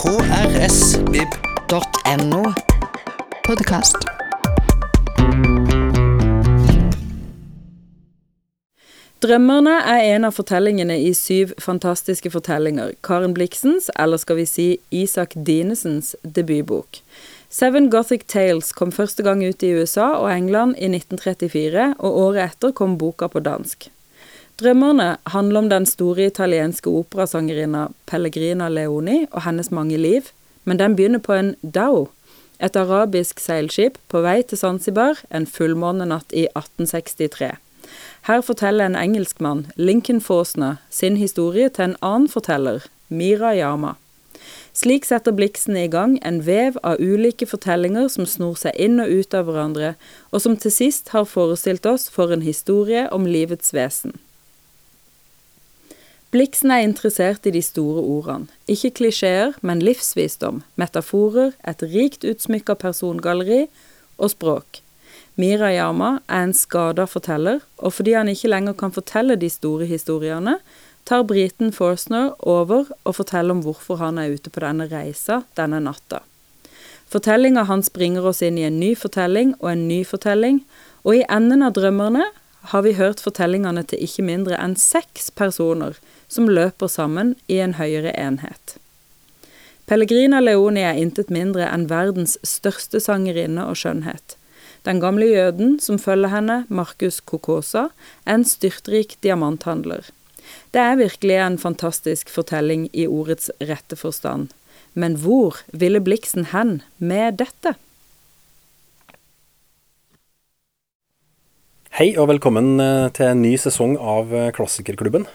krsvib.no. Podkast. Drømmerne er en av fortellingene i syv fantastiske fortellinger, Karen Bliksens, eller skal vi si Isak Dinesens, debutbok. Seven Gothic Tales kom første gang ut i USA og England i 1934, og året etter kom boka på dansk. Drømmerne handler om den store italienske operasangerinna Pellegrina Leoni og hennes mange liv, men den begynner på en dao, et arabisk seilskip på vei til Zanzibar en fullmånenatt i 1863. Her forteller en engelskmann, Lincoln Fausner, sin historie til en annen forteller, Mira Yama. Slik setter Bliksen i gang en vev av ulike fortellinger som snor seg inn og ut av hverandre, og som til sist har forestilt oss for en historie om livets vesen. Bliksen er interessert i de store ordene. Ikke klisjeer, men livsvisdom, metaforer, et rikt utsmykka persongalleri og språk. Mirayama er en skada forteller, og fordi han ikke lenger kan fortelle de store historiene, tar briten Forsner over og forteller om hvorfor han er ute på denne reisa denne natta. Fortellinga hans bringer oss inn i en ny fortelling og en ny fortelling, og i enden av drømmerne har vi hørt fortellingene til ikke mindre enn seks personer som løper sammen i en høyere enhet. Pellegrina Leoni er intet mindre enn verdens største sangerinne og skjønnhet. Den gamle jøden som følger henne, Markus Kokosa, en styrtrik diamanthandler. Det er virkelig en fantastisk fortelling i ordets rette forstand. Men hvor ville Bliksen hen med dette? Hei og velkommen eh, til en ny sesong av eh, Klassikerklubben.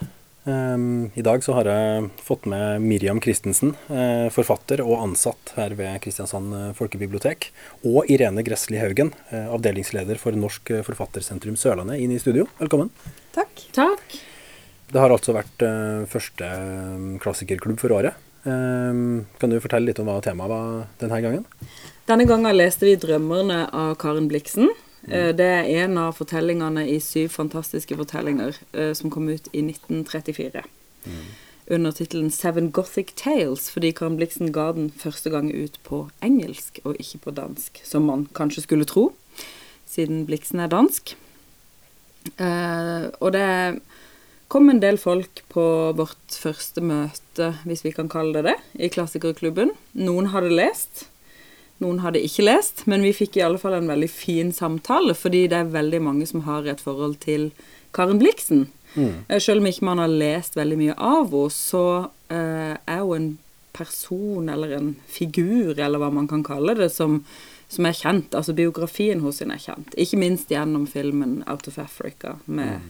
Um, I dag så har jeg fått med Miriam Christensen, eh, forfatter og ansatt her ved Kristiansand eh, folkebibliotek. Og Irene Gressli Haugen, eh, avdelingsleder for Norsk Forfattersentrum Sørlandet, inn i studio. Velkommen. Takk. Takk. Det har altså vært første eh, klassikerklubb for året. Um, kan du fortelle litt om hva temaet var denne gangen? Denne gangen leste vi 'Drømmerne' av Karen Bliksen. Eh, Det er en av fortellingene i syv fantastiske fortellinger eh, som kom ut i 1934. Under tittelen 'Seven Gothic Tales', fordi Karen Bliksen ga den første gang ut på engelsk og ikke på dansk, som man kanskje skulle tro, siden Bliksen er dansk. Eh, og det kom en del folk på vårt første møte, hvis vi kan kalle det det, i Klassikerklubben. Noen hadde lest. Noen hadde ikke lest, men vi fikk i alle fall en veldig fin samtale, fordi det er veldig mange som har et forhold til Karen Bliksen. Mm. Selv om ikke man har lest veldig mye av henne, så eh, er hun en person eller en figur, eller hva man kan kalle det, som, som er kjent. Altså biografien hos henne er kjent. Ikke minst gjennom filmen 'Out of Africa' med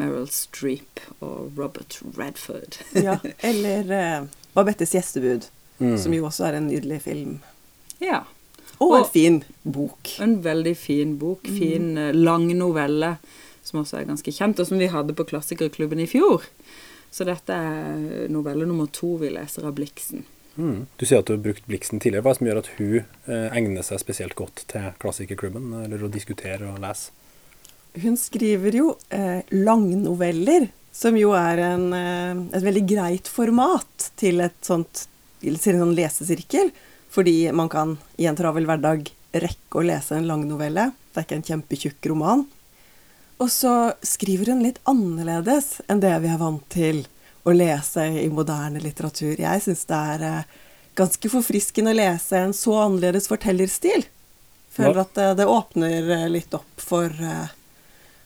Meryl Streep og Robert Redford. Ja, eller uh, Babettes gjestebud, som jo også er en nydelig film. Ja. Og en fin bok. En veldig fin bok. Fin, mm. lang novelle som også er ganske kjent, og som vi hadde på Klassikerklubben i fjor. Så dette er novelle nummer to vi leser av Bliksen. Mm. Du sier at du har brukt Bliksen tidligere. Hva er det som gjør at hun eh, egner seg spesielt godt til klassikerklubben, eller å diskutere og lese? Hun skriver jo eh, langnoveller, som jo er en, eh, et veldig greit format til et sånt til en sånn lesesirkel. Fordi man kan i en travel hverdag rekke å lese en langnovelle. Det er ikke en kjempetjukk roman. Og så skriver hun litt annerledes enn det vi er vant til å lese i moderne litteratur. Jeg syns det er eh, ganske forfriskende å lese en så annerledes fortellerstil. Føler at det, det åpner eh, litt opp for uh,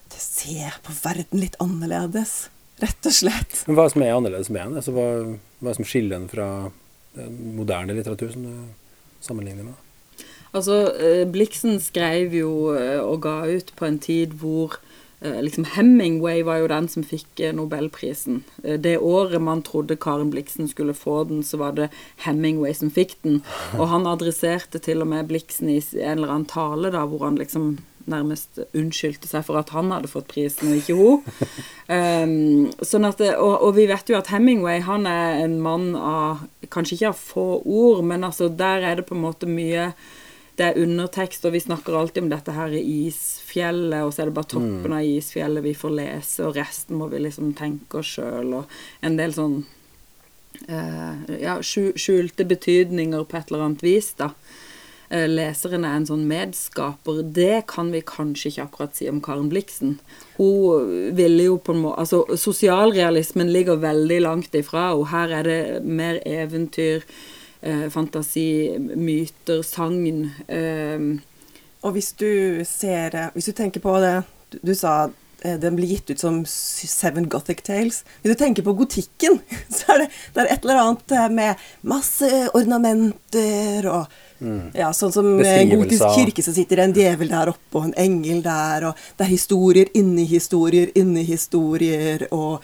å se på verden litt annerledes, rett og slett. Men hva er det som er annerledes med henne? Altså, hva, hva er det som skiller henne fra moderne litteratur som du sammenligner med? Altså, Blixen Bliksen skrev jo eh, og ga ut på en tid hvor eh, liksom Hemingway var jo den som fikk eh, nobelprisen. Eh, Det året man trodde Karen Bliksen skulle få den, så var det Hemingway som fikk den. Og han adresserte til og med Bliksen i en eller annen tale da, hvor han liksom nærmest unnskyldte seg for at han hadde fått prisen, og ikke hun. Um, sånn at og, og vi vet jo at Hemingway han er en mann av Kanskje ikke av få ord, men altså der er det på en måte mye Det er undertekst, og vi snakker alltid om dette her i isfjellet, og så er det bare toppen av isfjellet vi får lese, og resten må vi liksom tenke oss sjøl, og en del sånn eh, ja, skjulte betydninger på et eller annet vis, da. Eh, leseren er en sånn medskaper. Det kan vi kanskje ikke akkurat si om Karen Bliksen. Hun ville jo på en måte Altså, sosialrealismen ligger veldig langt ifra, og her er det mer eventyr, eh, fantasi, myter, sagn. Eh, Og hvis du ser Hvis du tenker på det Du, sa den blir gitt ut som Seven Gothic Tales. Hvis du tenker på gotikken, så er det, det er et eller annet med masse ornamenter og ja, Sånn som eh, en gotisk Beskrivelser. kirke, så sitter det en djevel der oppe og en engel der, og det er historier inni historier inni historier, og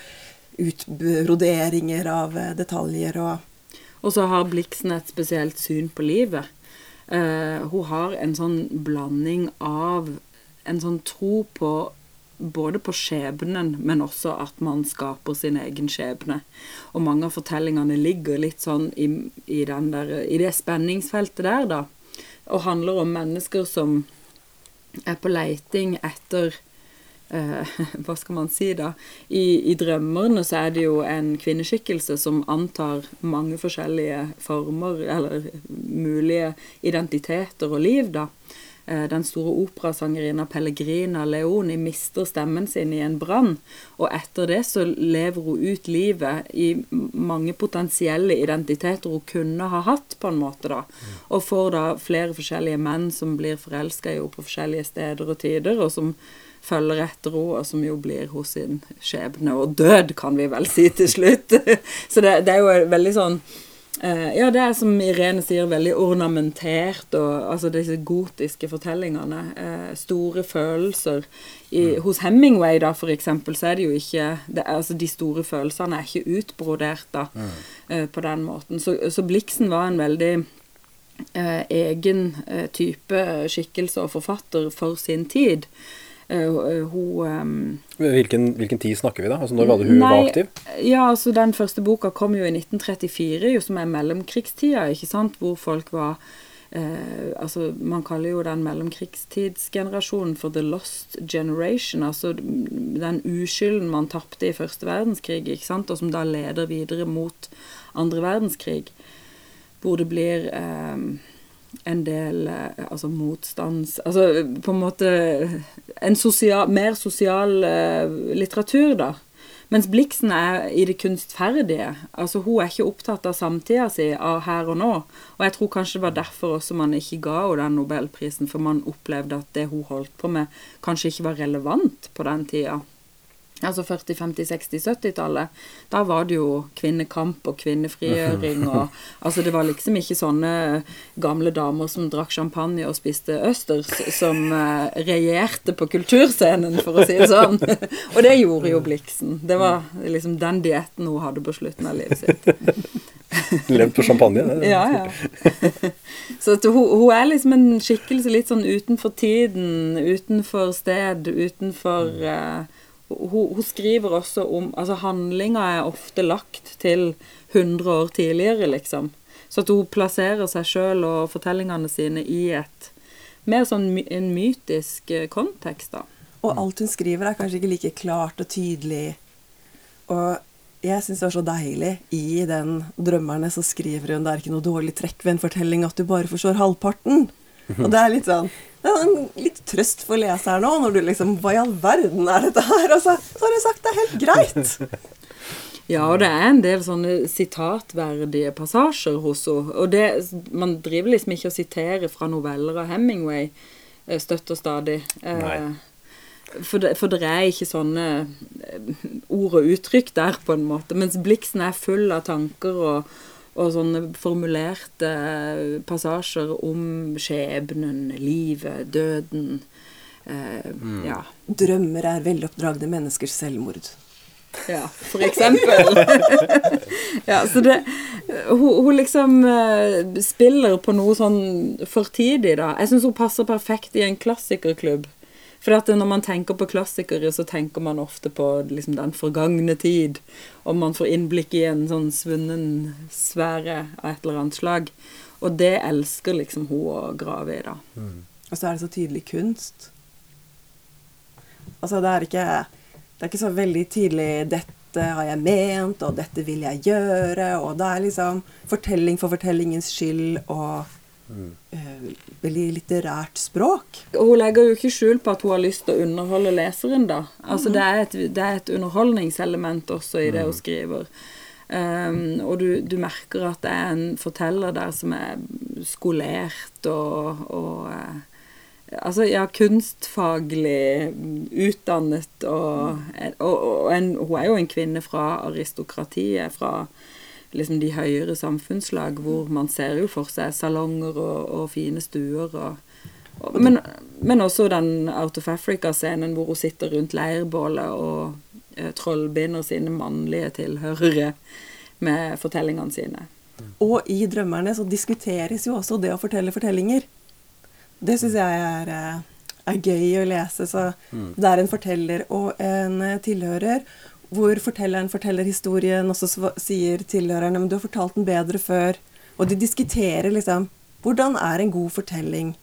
utbroderinger av eh, detaljer og Og så har Blixen et spesielt syn på livet. Uh, hun har en sånn blanding av en sånn tro på både på skjebnen, men også at man skaper sin egen skjebne. Og mange av fortellingene ligger litt sånn i, i, der, i det spenningsfeltet der, da. Og handler om mennesker som er på leiting etter eh, Hva skal man si, da? I, I drømmerne så er det jo en kvinneskikkelse som antar mange forskjellige former, eller mulige identiteter og liv, da. Eh, Den store operasangerinna Pellegrina Leoni mister stemmen sin i en brann, og etter det så lever hun ut livet i mange potensielle identiteter hun kunne ha hatt, på en måte, da. Og får da flere forskjellige menn som blir forelska i henne på forskjellige steder og tider, og som følger etter henne, og som jo blir hos sin skjebne og død, kan vi vel si til slutt. så det, det er jo veldig sånn Ja, det er som Irene sier, veldig ornamentert, og altså disse gotiske fortellingene. eh, store følelser. I, Hos Hemingway, da, for eksempel, så er det jo ikke det, er- Altså, de store følelsene er ikke utbrodert, da, eh, på den måten. Så, så Blixen var en veldig eh, egen eh, type skikkelse og forfatter for sin tid. Eh, hun eh, Hvilken, hvilken tid snakker vi da? Altså Når var det hun var aktiv? Ja, altså Den første boka kom jo i 1934, jo, som er mellomkrigstida, ikke sant? hvor folk var eh, altså Man kaller jo den mellomkrigstidsgenerasjonen for the lost generation. Altså den uskylden man tapte i første verdenskrig, ikke sant? og som da leder videre mot andre verdenskrig. Hvor det blir eh, en del eh, altså motstands... Altså på en måte en sosial, mer sosial eh, litteratur, da. Mens Blixen er i det kunstferdige. Altså Hun er ikke opptatt av samtida si, av her og nå. Og jeg tror kanskje det var derfor også man ikke ga henne den nobelprisen, for man opplevde at det hun holdt på med, kanskje ikke var relevant på den tida. Altså 40-, 50-, 60-, 70-tallet. Da var det jo kvinnekamp og kvinnefrigjøring og Altså det var liksom ikke sånne gamle damer som drakk champagne og spiste østers som eh, regjerte på kulturscenen, for å si det sånn. og det gjorde jo Blixen. Det var liksom den dietten hun hadde på slutten av livet sitt. Levd på champagne? Det, Ja, ja. Så hun, hun er liksom en skikkelse litt sånn utenfor tiden, utenfor sted, utenfor eh, hun, hun skriver også om Altså handlinga er ofte lagt til 100 år tidligere, liksom. Så at hun plasserer seg sjøl og fortellingene sine i et mer sånn en mytisk eh, kontekst, da. Og alt hun skriver, er kanskje ikke like klart og tydelig. Og jeg syns det var så deilig. I den 'Drømmerne' så skriver hun det er ikke noe dårlig trekk ved en fortelling at du bare forstår halvparten. Og det er litt sånn det er en litt trøst for leseren nå, når du liksom Hva i all verden er dette her? Og så, så har jeg sagt det er helt greit. Ja, og det er en del sånne sitatverdige passasjer hos henne. Og det, man driver liksom ikke og siterer fra noveller av Hemingway eh, støtt og stadig. Eh, Nei. For det, for det er ikke sånne eh, ord og uttrykk der, på en måte. Mens Blixen er full av tanker og, og sånne formulerte passasjer om skjebnen, livet, døden. Eh, Ja. Drømmer er veloppdragne menneskers selvmord. Ja, for eksempel. ja, så det Hun, hun liksom eh, spiller på noe sånn fortidig, da. Jeg syns hun passer perfekt i en klassikerklubb. For at når man tenker på klassikere, så tenker man ofte på liksom, den forgangne tid. Og man får innblikk i en sånn svunnen sfære av et eller annet slag. Og det elsker liksom hun å grave i, da. Og så er det så tydelig kunst. Altså, det er ikke, det er ikke så veldig tydelig dette har jeg ment, og dette vil jeg gjøre, og det er liksom fortelling for fortellingens skyld og veldig litterært språk. Og hun legger jo ikke skjul på at hun har lyst til å underholde leseren, da. Altså det er et, det er et underholdningselement også i det hun skriver. Um, og du, du merker at det er en forteller der som er skolert og, og eh, Altså, ja, kunstfaglig utdannet og, og, og en, Hun er jo en kvinne fra aristokratiet, fra liksom de høyere samfunnslag, hvor man ser jo for seg salonger og, og fine stuer og, og men, men, også den Out of Africa-scenen hvor hun sitter rundt leirbålet og eh, trollbinder sine mannlige tilhørere med fortellingene sine. Og i 'Drømmerne' så diskuteres jo også det å fortelle fortellinger. Det syns jeg er, eh, er, gøy å lese. Så mm. det er en forteller og en tilhører, hvor fortelleren forteller historien, og så sier tilhørerne men du har fortalt den bedre før. Og de diskuterer liksom hvordan er en god fortelling.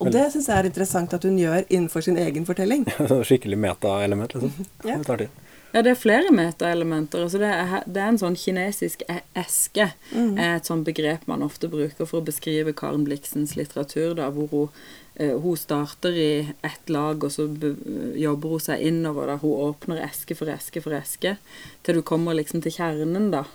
Og det syns jeg er interessant at hun gjør innenfor sin egen fortelling. Skikkelig meta-element, liksom. ja. Det tar tid. Ja, det er flere metaelementer. Altså det, er, det er en sånn kinesisk e- eske. Mm. er et sånt begrep man ofte bruker for å beskrive Karen Bliksens litteratur. da, hvor hun, hun starter i ett lag, og så jobber hun seg innover. da, Hun åpner eske for eske for eske, til du kommer liksom til kjernen, da.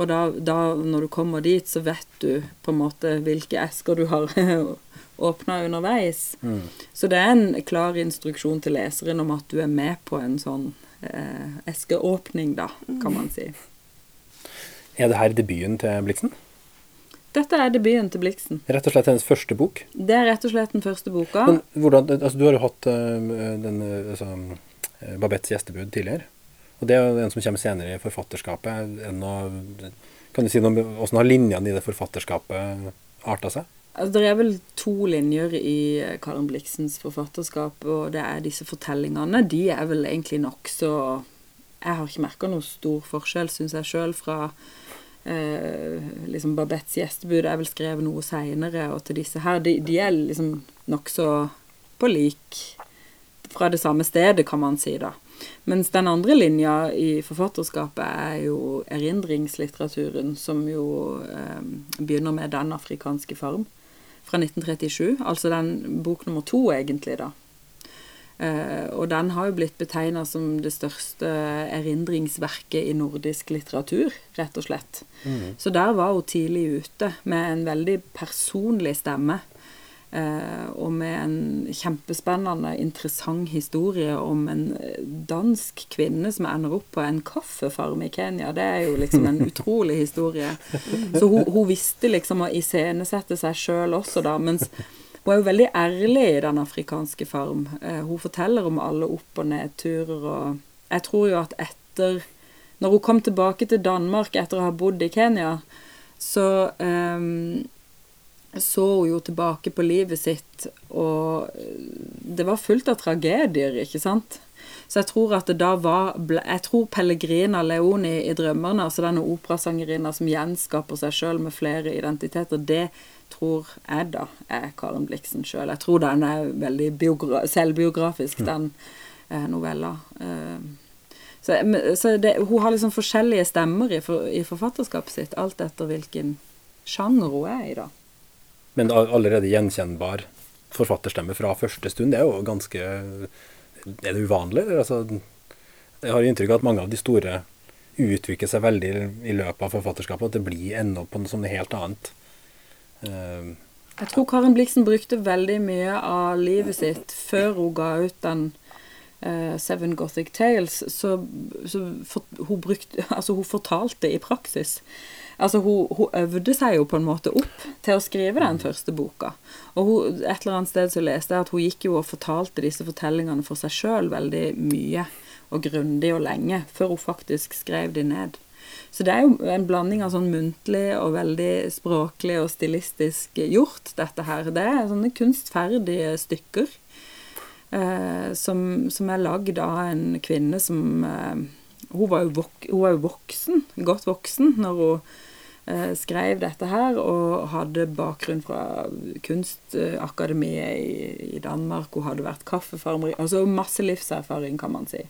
Og da, da når du kommer dit, så vet du på en måte hvilke esker du har åpna underveis. Mm. Så det er en klar instruksjon til leseren om at du er med på en sånn eh, eskeåpning, da, kan man si. Er det her debuten til Bliksen? Dette er debuten til Bliksen. Rett og slett hennes første bok? Det er rett og slett den første boka. Men hvordan, altså, Du har jo hatt uh, den, altså, Babettes gjestebud tidligere. Og det er jo en som kommer senere i forfatterskapet. Av, kan du si noe om hvordan har linjene i det forfatterskapet arta seg? Altså, det er vel to linjer i eh, Karen Bliksens forfatterskap, og det er disse fortellingene. De er vel egentlig nokså Jeg har ikke merka noe stor forskjell, syns jeg sjøl, fra eh, liksom Babettes gjestebud er vel skrevet noe seinere, og til disse her. De, de er liksom nokså på lik fra det samme stedet, kan man si, da. Mens den andre linja i forfatterskapet er jo erindringslitteraturen, som jo eh, begynner med Den afrikanske farm fra 1937. Altså den bok nummer to, egentlig, da. Uh, og den har jo blitt betegna som det største erindringsverket i nordisk litteratur, rett og slett. Mm. Så der var hun tidlig ute med en veldig personlig stemme. Eh, og med en kjempespennende, interessant historie om en eh, dansk kvinne som ender opp på en kaffefarm i Kenya. Det er jo liksom en utrolig historie. Så hun, hun visste liksom å iscenesette seg sjøl også, da. Mens hun er jo veldig ærlig i Den afrikanske farm. Eh, hun forteller om alle opp- og nedturer og Jeg tror jo at etter Når hun kom tilbake til Danmark etter å ha bodd i Kenya, så um, så hun jo tilbake på livet sitt, og det var fullt av tragedier, ikke sant? Så jeg tror at det da var Jeg tror Pellegrina Leoni i 'Drømmerne', altså denne operasangerinna som gjenskaper seg sjøl med flere identiteter, det tror jeg da er Karen Bliksen sjøl. Jeg tror den er veldig selvbiografisk, mm. den eh, novella. Eh, så, så det, hun har liksom forskjellige stemmer i, for, i forfatterskapet sitt, alt etter hvilken sjanger hun er i, da men allerede gjenkjennbar forfatterstemme fra første stund, det er jo ganske Er det uvanlig? Altså, jeg har inntrykk av at mange av de store utvikler seg veldig i løpet av forfatterskapet, at det blir enda på noe sånn helt annet. Uh, jeg tror Karin Bliksen brukte veldig mye av livet sitt før hun ga ut den uh, Seven Gothic Tales. Så, så for, hun, brukte, altså hun fortalte i praksis. Altså, hun, hun, øvde seg jo på en måte opp til å skrive den første boka. Og hun, et eller annet sted så leste jeg at hun gikk jo og fortalte disse fortellingene for seg sjøl veldig mye og grundig og lenge, før hun faktisk skrev de ned. Så det er jo en blanding av sånn muntlig og veldig språklig og stilistisk gjort, dette her. Det er sånne kunstferdige stykker eh, som, som, er lagd av en kvinne som eh, hun, var vok hun var jo voksen, godt voksen, når hun skrev dette her, og hadde bakgrunn fra Kunstakademiet i, i Danmark. Hun hadde vært kaffefarmer Altså masse livserfaring, kan man si.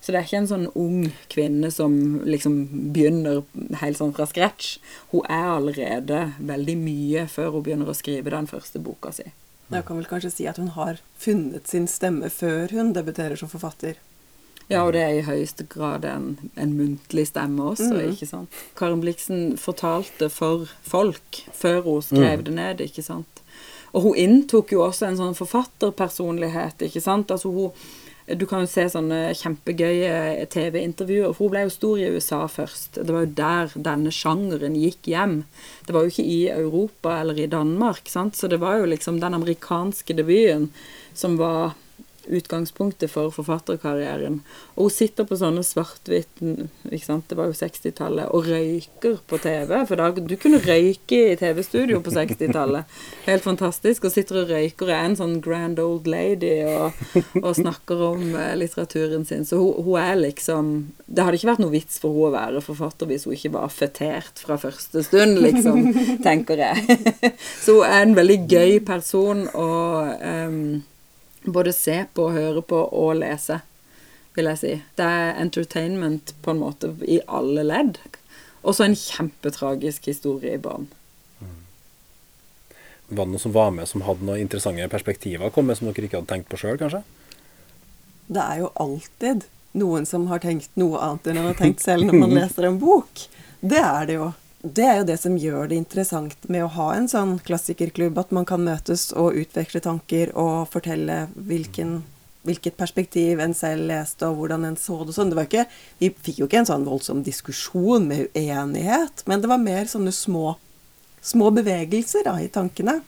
Så det er ikke en sånn ung kvinne som liksom begynner helt sånn fra scratch. Hun er allerede veldig mye før hun begynner å skrive den første boka si. Jeg kan vel kanskje si at hun har funnet sin stemme før hun debuterer som forfatter. Ja, og det er i høyeste grad en, en muntlig stemme også, ikke sant. Karen Bliksen fortalte for folk før hun skrev det ned, ikke sant. Og hun inntok jo også en sånn forfatterpersonlighet, ikke sant. Altså hun Du kan jo se sånne kjempegøye TV-intervjuer, hun ble jo stor i USA først. Det var jo der denne sjangeren gikk hjem. Det var jo ikke i Europa eller i Danmark, sant. Så det var jo liksom den amerikanske debuten som var utgangspunktet for forfatterkarrieren. Og hun sitter på sånne svart-hvitt Det var jo 60-tallet, og røyker på TV. For da, du kunne røyke i TV-studio på 60-tallet. Helt fantastisk. Og sitter og røyker og er en sånn grand old lady og, og snakker om eh, litteraturen sin. Så hun, hun er liksom Det hadde ikke vært noe vits for hun å være forfatter hvis hun ikke var fetert fra første stund, liksom, tenker jeg. Så hun er en veldig gøy person og um, både se på, høre på og lese, vil jeg si. Det er entertainment på en måte i alle ledd. Og så en kjempetragisk historie i bånn. Var det noen som var med som hadde noen interessante perspektiver kommet med som dere ikke hadde tenkt på sjøl, kanskje? Det er jo alltid noen som har tenkt noe annet enn man har tenkt selv når man leser en bok. Det er det jo. Det er jo det som gjør det interessant med å ha en sånn klassikerklubb, at man kan møtes og utveksle tanker og fortelle hvilken, hvilket perspektiv en selv leste, og hvordan en så det sånn. Det var ikke, vi fikk jo ikke en sånn voldsom diskusjon med uenighet, men det var mer sånne små, små bevegelser da, i tankene.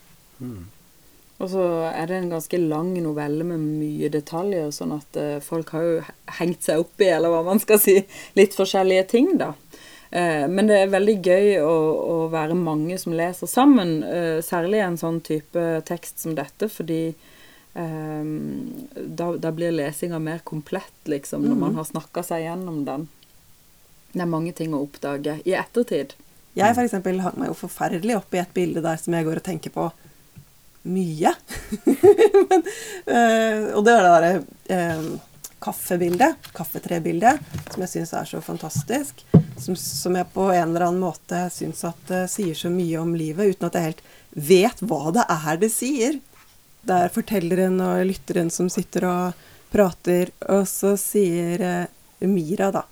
Og så er det en ganske lang novelle med mye detaljer, sånn at eh, folk har jo hengt seg opp i, eller hva man skal si, litt forskjellige ting, da. Eh, men det er veldig gøy å, å være mange som leser sammen, eh, særlig en sånn type tekst som dette, fordi Um, da, da blir lesinga mer komplett, liksom, når man har snakka seg gjennom den. Det er mange ting å oppdage i ettertid. Jeg for eksempel hang meg jo forferdelig opp i et bilde der som jeg går og tenker på mye. Men, øh, og det er det derre øh, kaffebildet, kaffetrebildet, som jeg syns er så fantastisk. Som, som, jeg på en eller annen måte syns at det sier så mye om livet, uten at jeg helt vet hva det er det sier. Det er fortelleren og lytteren som sitter og prater, og så sier uh, Mira, da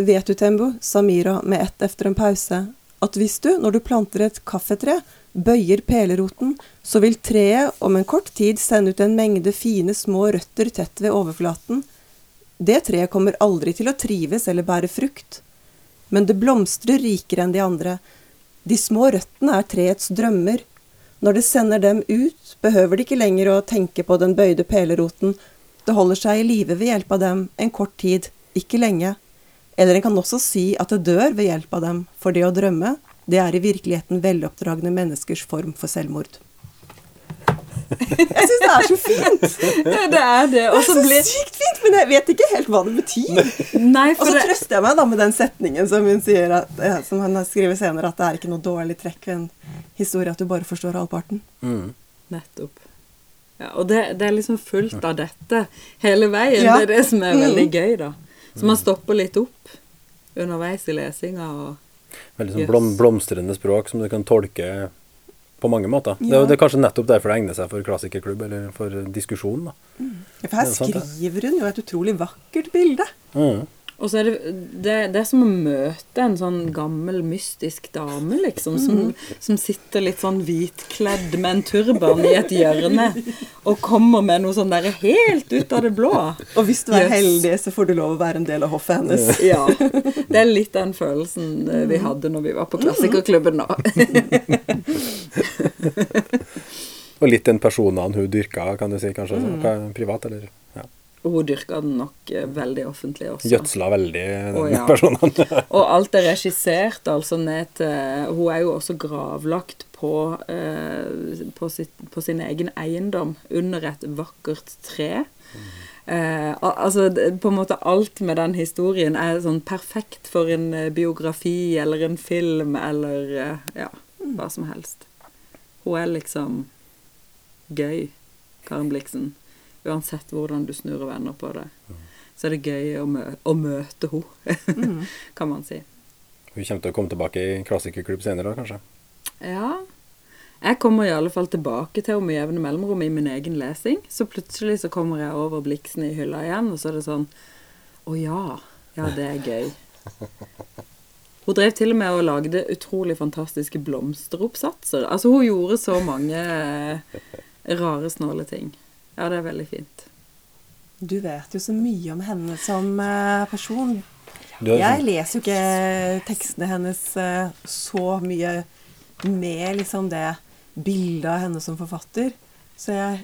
Vet du, Tembo, sa Mira med ett efter en pause, at hvis du, når du planter et kaffetre, bøyer peleroten, så vil treet om en kort tid sende ut en mengde fine små røtter tett ved overflaten. Det treet kommer aldri til å trives eller bære frukt, men det blomstrer rikere enn de andre. De små røttene er treets drømmer. Når det sender dem ut, behøver de ikke lenger å tenke på den bøyde peleroten. Det holder seg i live ved hjelp av dem en kort tid, ikke lenge. Eller en kan også si at det dør ved hjelp av dem, for det å drømme, det er i virkeligheten veloppdragne menneskers form for selvmord. Jeg syns det er så fint! Ja, det er det. Det er så sykt fint, men jeg vet ikke helt hva det betyr. Nei, Og så det, trøster jeg meg da med den setningen som hun sier at, eh, som han skriver senere, at det er ikke noe dårlig trekk ved en historie at du bare forstår halvparten. Nettopp. Ja, og det, det er liksom fullt av dette hele veien. Ja. Det er det som er veldig Mm. gøy, da. Så man stopper litt opp underveis i lesinga og Veldig sånn blom, blomstrende språk som du kan tolke på mange måter. Det, er Ja. det er kanskje nettopp derfor det egner seg for klassikerklubb, eller for diskusjon. Ja, For her er skriver hun jo et utrolig vakkert bilde. Mm. Og så er det, det, det er som å møte en sånn gammel, mystisk dame, liksom, som, Mm. som sitter litt sånn hvitkledd med en turban i et hjørne og kommer med noe sånn derre helt ut av det blå. Og hvis du er Yes. heldig, så får du lov å være en del av hoffet hennes. Ja. Det er litt den følelsen eh, vi hadde når vi var på klassikerklubben nå. Og litt den personen hun dyrka, kan du si, kanskje. Mm. Privat, eller ja. Og hun dyrka den nok eh, veldig offentlig også. Gjødsla veldig, den Å, ja. personen. Og alt er regissert altså ned til Hun er jo også gravlagt på, eh, på, sitt, på sin egen eiendom under et vakkert tre. Eh, altså på en måte alt med den historien er sånn perfekt for en eh, biografi eller en film eller eh, ja, hva som helst. Hun er liksom gøy, Karen Blixen. Uansett hvordan du snur og vender på det. Så er det gøy å, mø å møte henne, kan man si. Hun kommer til å komme tilbake i klassikerklubb senere, da, kanskje. Ja. Jeg kommer i alle fall tilbake til henne med jevne mellomrom i min egen lesing. Så plutselig så kommer jeg over Bliksen i hylla igjen, og så er det sånn Å ja. Ja, det er gøy. Hun drev til og med og lagde utrolig fantastiske blomsteroppsatser. Altså, hun gjorde så mange eh, rare, snåle ting. Ja, det er veldig fint. Du vet jo så mye om henne som eh, person. Jeg leser jo ikke tekstene hennes eh, så mye med liksom det bildet av henne som forfatter. Så jeg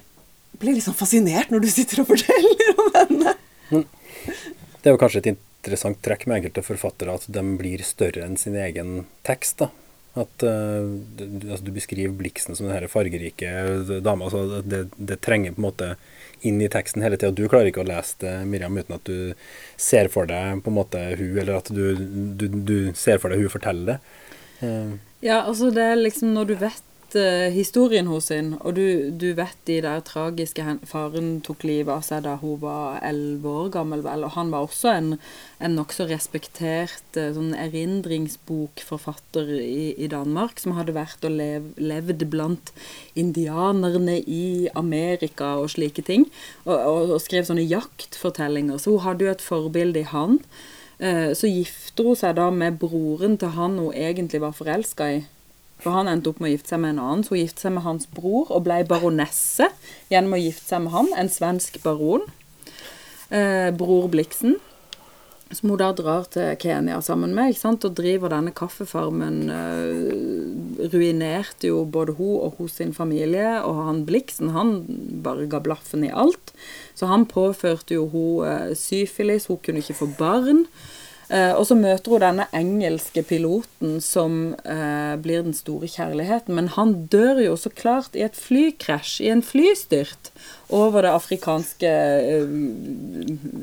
blir liksom fascinert når du sitter og forteller om henne. Det er jo kanskje et interessant trekk med enkelte forfattere at de blir større enn sin egen tekst. da. At uh, du, altså, du beskriver Bliksen som den fargerike dama. Altså, det, det trenger på en måte inn i teksten hele tida. Du klarer ikke å lese det, Miriam, uten at du ser for deg på en måte hun, eller at du, du, du ser for deg hun forteller det. Uh. Ja, altså det er liksom når du vet eh, historien hos henne, og du, du vet de der tragiske Faren tok livet av seg da hun var elleve år gammel, vel, og han var også en, en nokså respektert uh, sånn erindringsbokforfatter i, i Danmark, som hadde vært og lev, levd blant indianerne i Amerika og slike ting, og, og, og skrev sånne jaktfortellinger. Så hun hadde jo et forbilde i han. Eh, Så gifter hun seg da med broren til han hun egentlig var forelska i. For han endte opp med å gifte seg med en annen, så hun giftet seg med hans bror og ble baronesse gjennom å gifte seg med han, en svensk baron. Eh, bror Bliksen. Som hun da drar til Kenya sammen med, ikke sant, og driver denne kaffefarmen. Eh, ruinerte jo både hun og hos sin familie, og han Bliksen, han bare ga blaffen i alt. Så han påførte jo hun eh, syfilis, hun kunne ikke få barn. Eh, og så møter hun denne engelske piloten som eh, blir den store kjærligheten. Men han dør jo så klart i et flykrasj, i en flystyrt, over det afrikanske eh,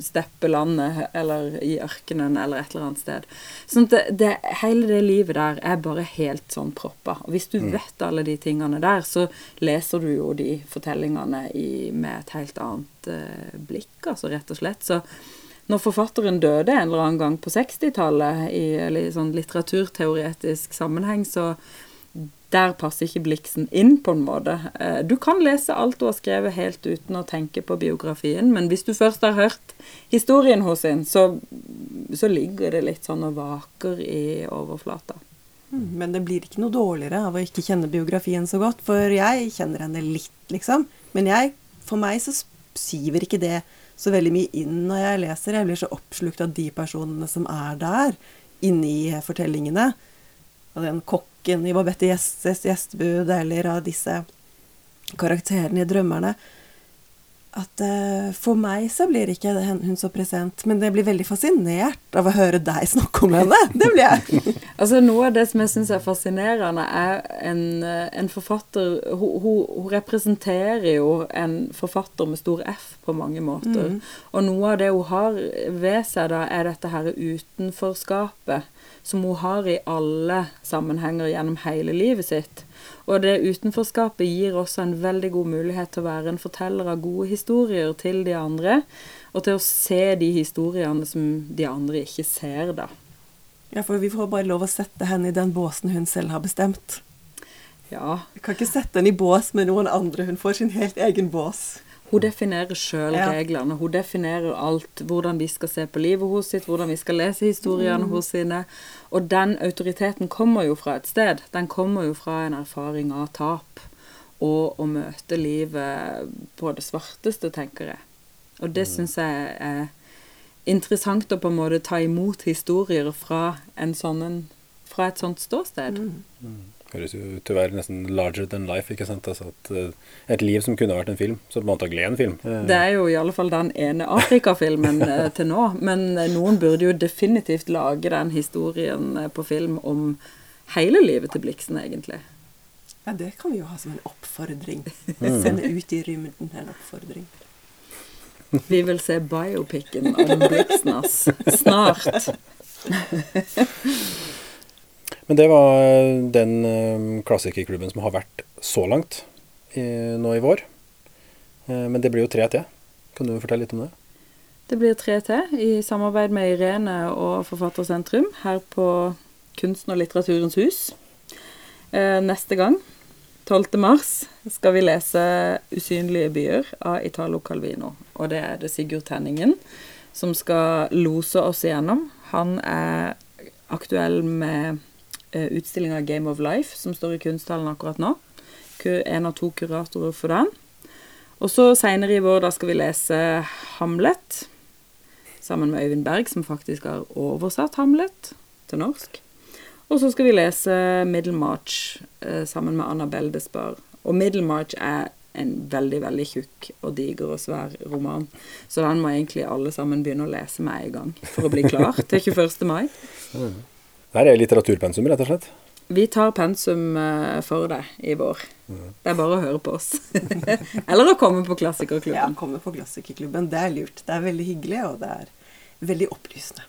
steppelandet, eller i ørkenen, eller et eller annet sted. Sånn at det, det, hele det livet der er bare helt sånn proppa. Og hvis du vet alle de tingene der, så leser du jo de fortellingene i, med et helt annet blikk, altså, rett og slett. Så når forfatteren døde en eller annen gang på 60-tallet, i, sånn litteraturteoretisk sammenheng, så der passer ikke Bliksen inn, på en måte. Eh, Du kan lese alt du har skrevet helt uten å tenke på biografien, men hvis du først har hørt historien hos henne, så, så ligger det litt sånn og vaker i overflata. Mm, Men det blir ikke noe dårligere av å ikke kjenne biografien så godt, for jeg kjenner henne litt, liksom. Men jeg, for meg så siver ikke det så veldig mye inn når jeg leser. Jeg blir så oppslukt av de personene som er der, inni fortellingene. Av den kokken i Babette Gjestes gjestebud, eller av disse karakterene i Drømmerne. At eh, for meg så blir ikke hun så present, men jeg blir veldig fascinert av å høre deg snakke om henne. Det blir jeg. Altså Noe av det som jeg syns er fascinerende, er en, eh, en forfatter hun, hun, hun representerer jo en forfatter med stor F på mange måter. Og noe av det hun har ved seg, da, er dette her utenforskapet som hun har i alle sammenhenger gjennom hele livet sitt. Og det utenforskapet gir også en veldig god mulighet til å være en forteller av gode historier til de andre, og til å se de historiene som de andre ikke ser, da. Ja, for vi får bare lov å sette henne i den båsen hun selv har bestemt. Ja, Vi kan ikke sette henne i bås med noen andre. Hun får sin helt egen bås. Hun definerer sjøl Ja. reglene. Hun definerer alt. Hvordan vi skal se på livet hos sitt, hvordan vi skal lese historiene hos sine. Og den autoriteten kommer jo fra et sted. Den kommer jo fra en erfaring av tap. Og å møte livet på det svarteste, tenker jeg. Og det syns jeg er interessant å på en måte ta imot historier fra, en sånn, fra et sånt ståsted. Høres jo ut til å være nesten larger than life. ikke sant? Altså at eh, Et liv som kunne vært en film, som antagelig er en film. Eh, Det er jo i alle fall den ene Afrika-filmen eh, til nå. Men noen burde jo definitivt lage den historien på film om hele livet til Bliksen, egentlig. Ja, det kan vi jo ha som en oppfordring. Sende ut i rymden en oppfordring. Vi vil se biopicen om Blixen, ass. Snart. Men det var eh, den eh, klassikerklubben som har vært så langt i, nå i vår. Eh, Men det blir jo tre til. Kan du fortelle litt om det? Det blir tre til i samarbeid med Irene og Forfattersentrum her på Kunsten og litteraturens hus. Eh, neste gang, 12. mars, skal vi lese 'Usynlige byer' av Italo Calvino. Og det er det Sigurd Tenningen som skal lose oss igjennom. Han er aktuell med eh, utstillinga Game of Life, som står i Kunsthallen akkurat nå. En av to kuratorer for den. Og så seinere i vår da skal vi lese Hamlet sammen med Øyvind Berg, som faktisk har oversatt Hamlet til norsk. Og så skal vi lese Middlemarch eh, sammen med Annabelle Beldesbar. Og Middlemarch er en veldig, veldig tjukk og diger og svær roman. Så den må egentlig alle sammen begynne å lese med en gang for å bli klar til 21. mai. Der er litteraturpensum, rett og slett. Vi tar pensum eh, for deg i vår. Det er bare å høre på oss. Eller å komme på Klassikerklubben. Ja, komme på Klassikerklubben. Det er lurt. Det er veldig hyggelig, og det er veldig opplysende.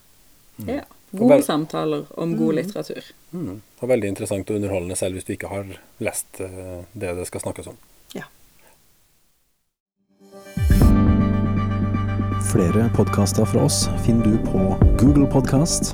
Ja. Gode samtaler om god litteratur. Mm. Og veldig interessant og underholdende, selv hvis du ikke har lest eh, det det skal snakkes om. Ja. Flere podkaster fra oss finner du på Google Podkast,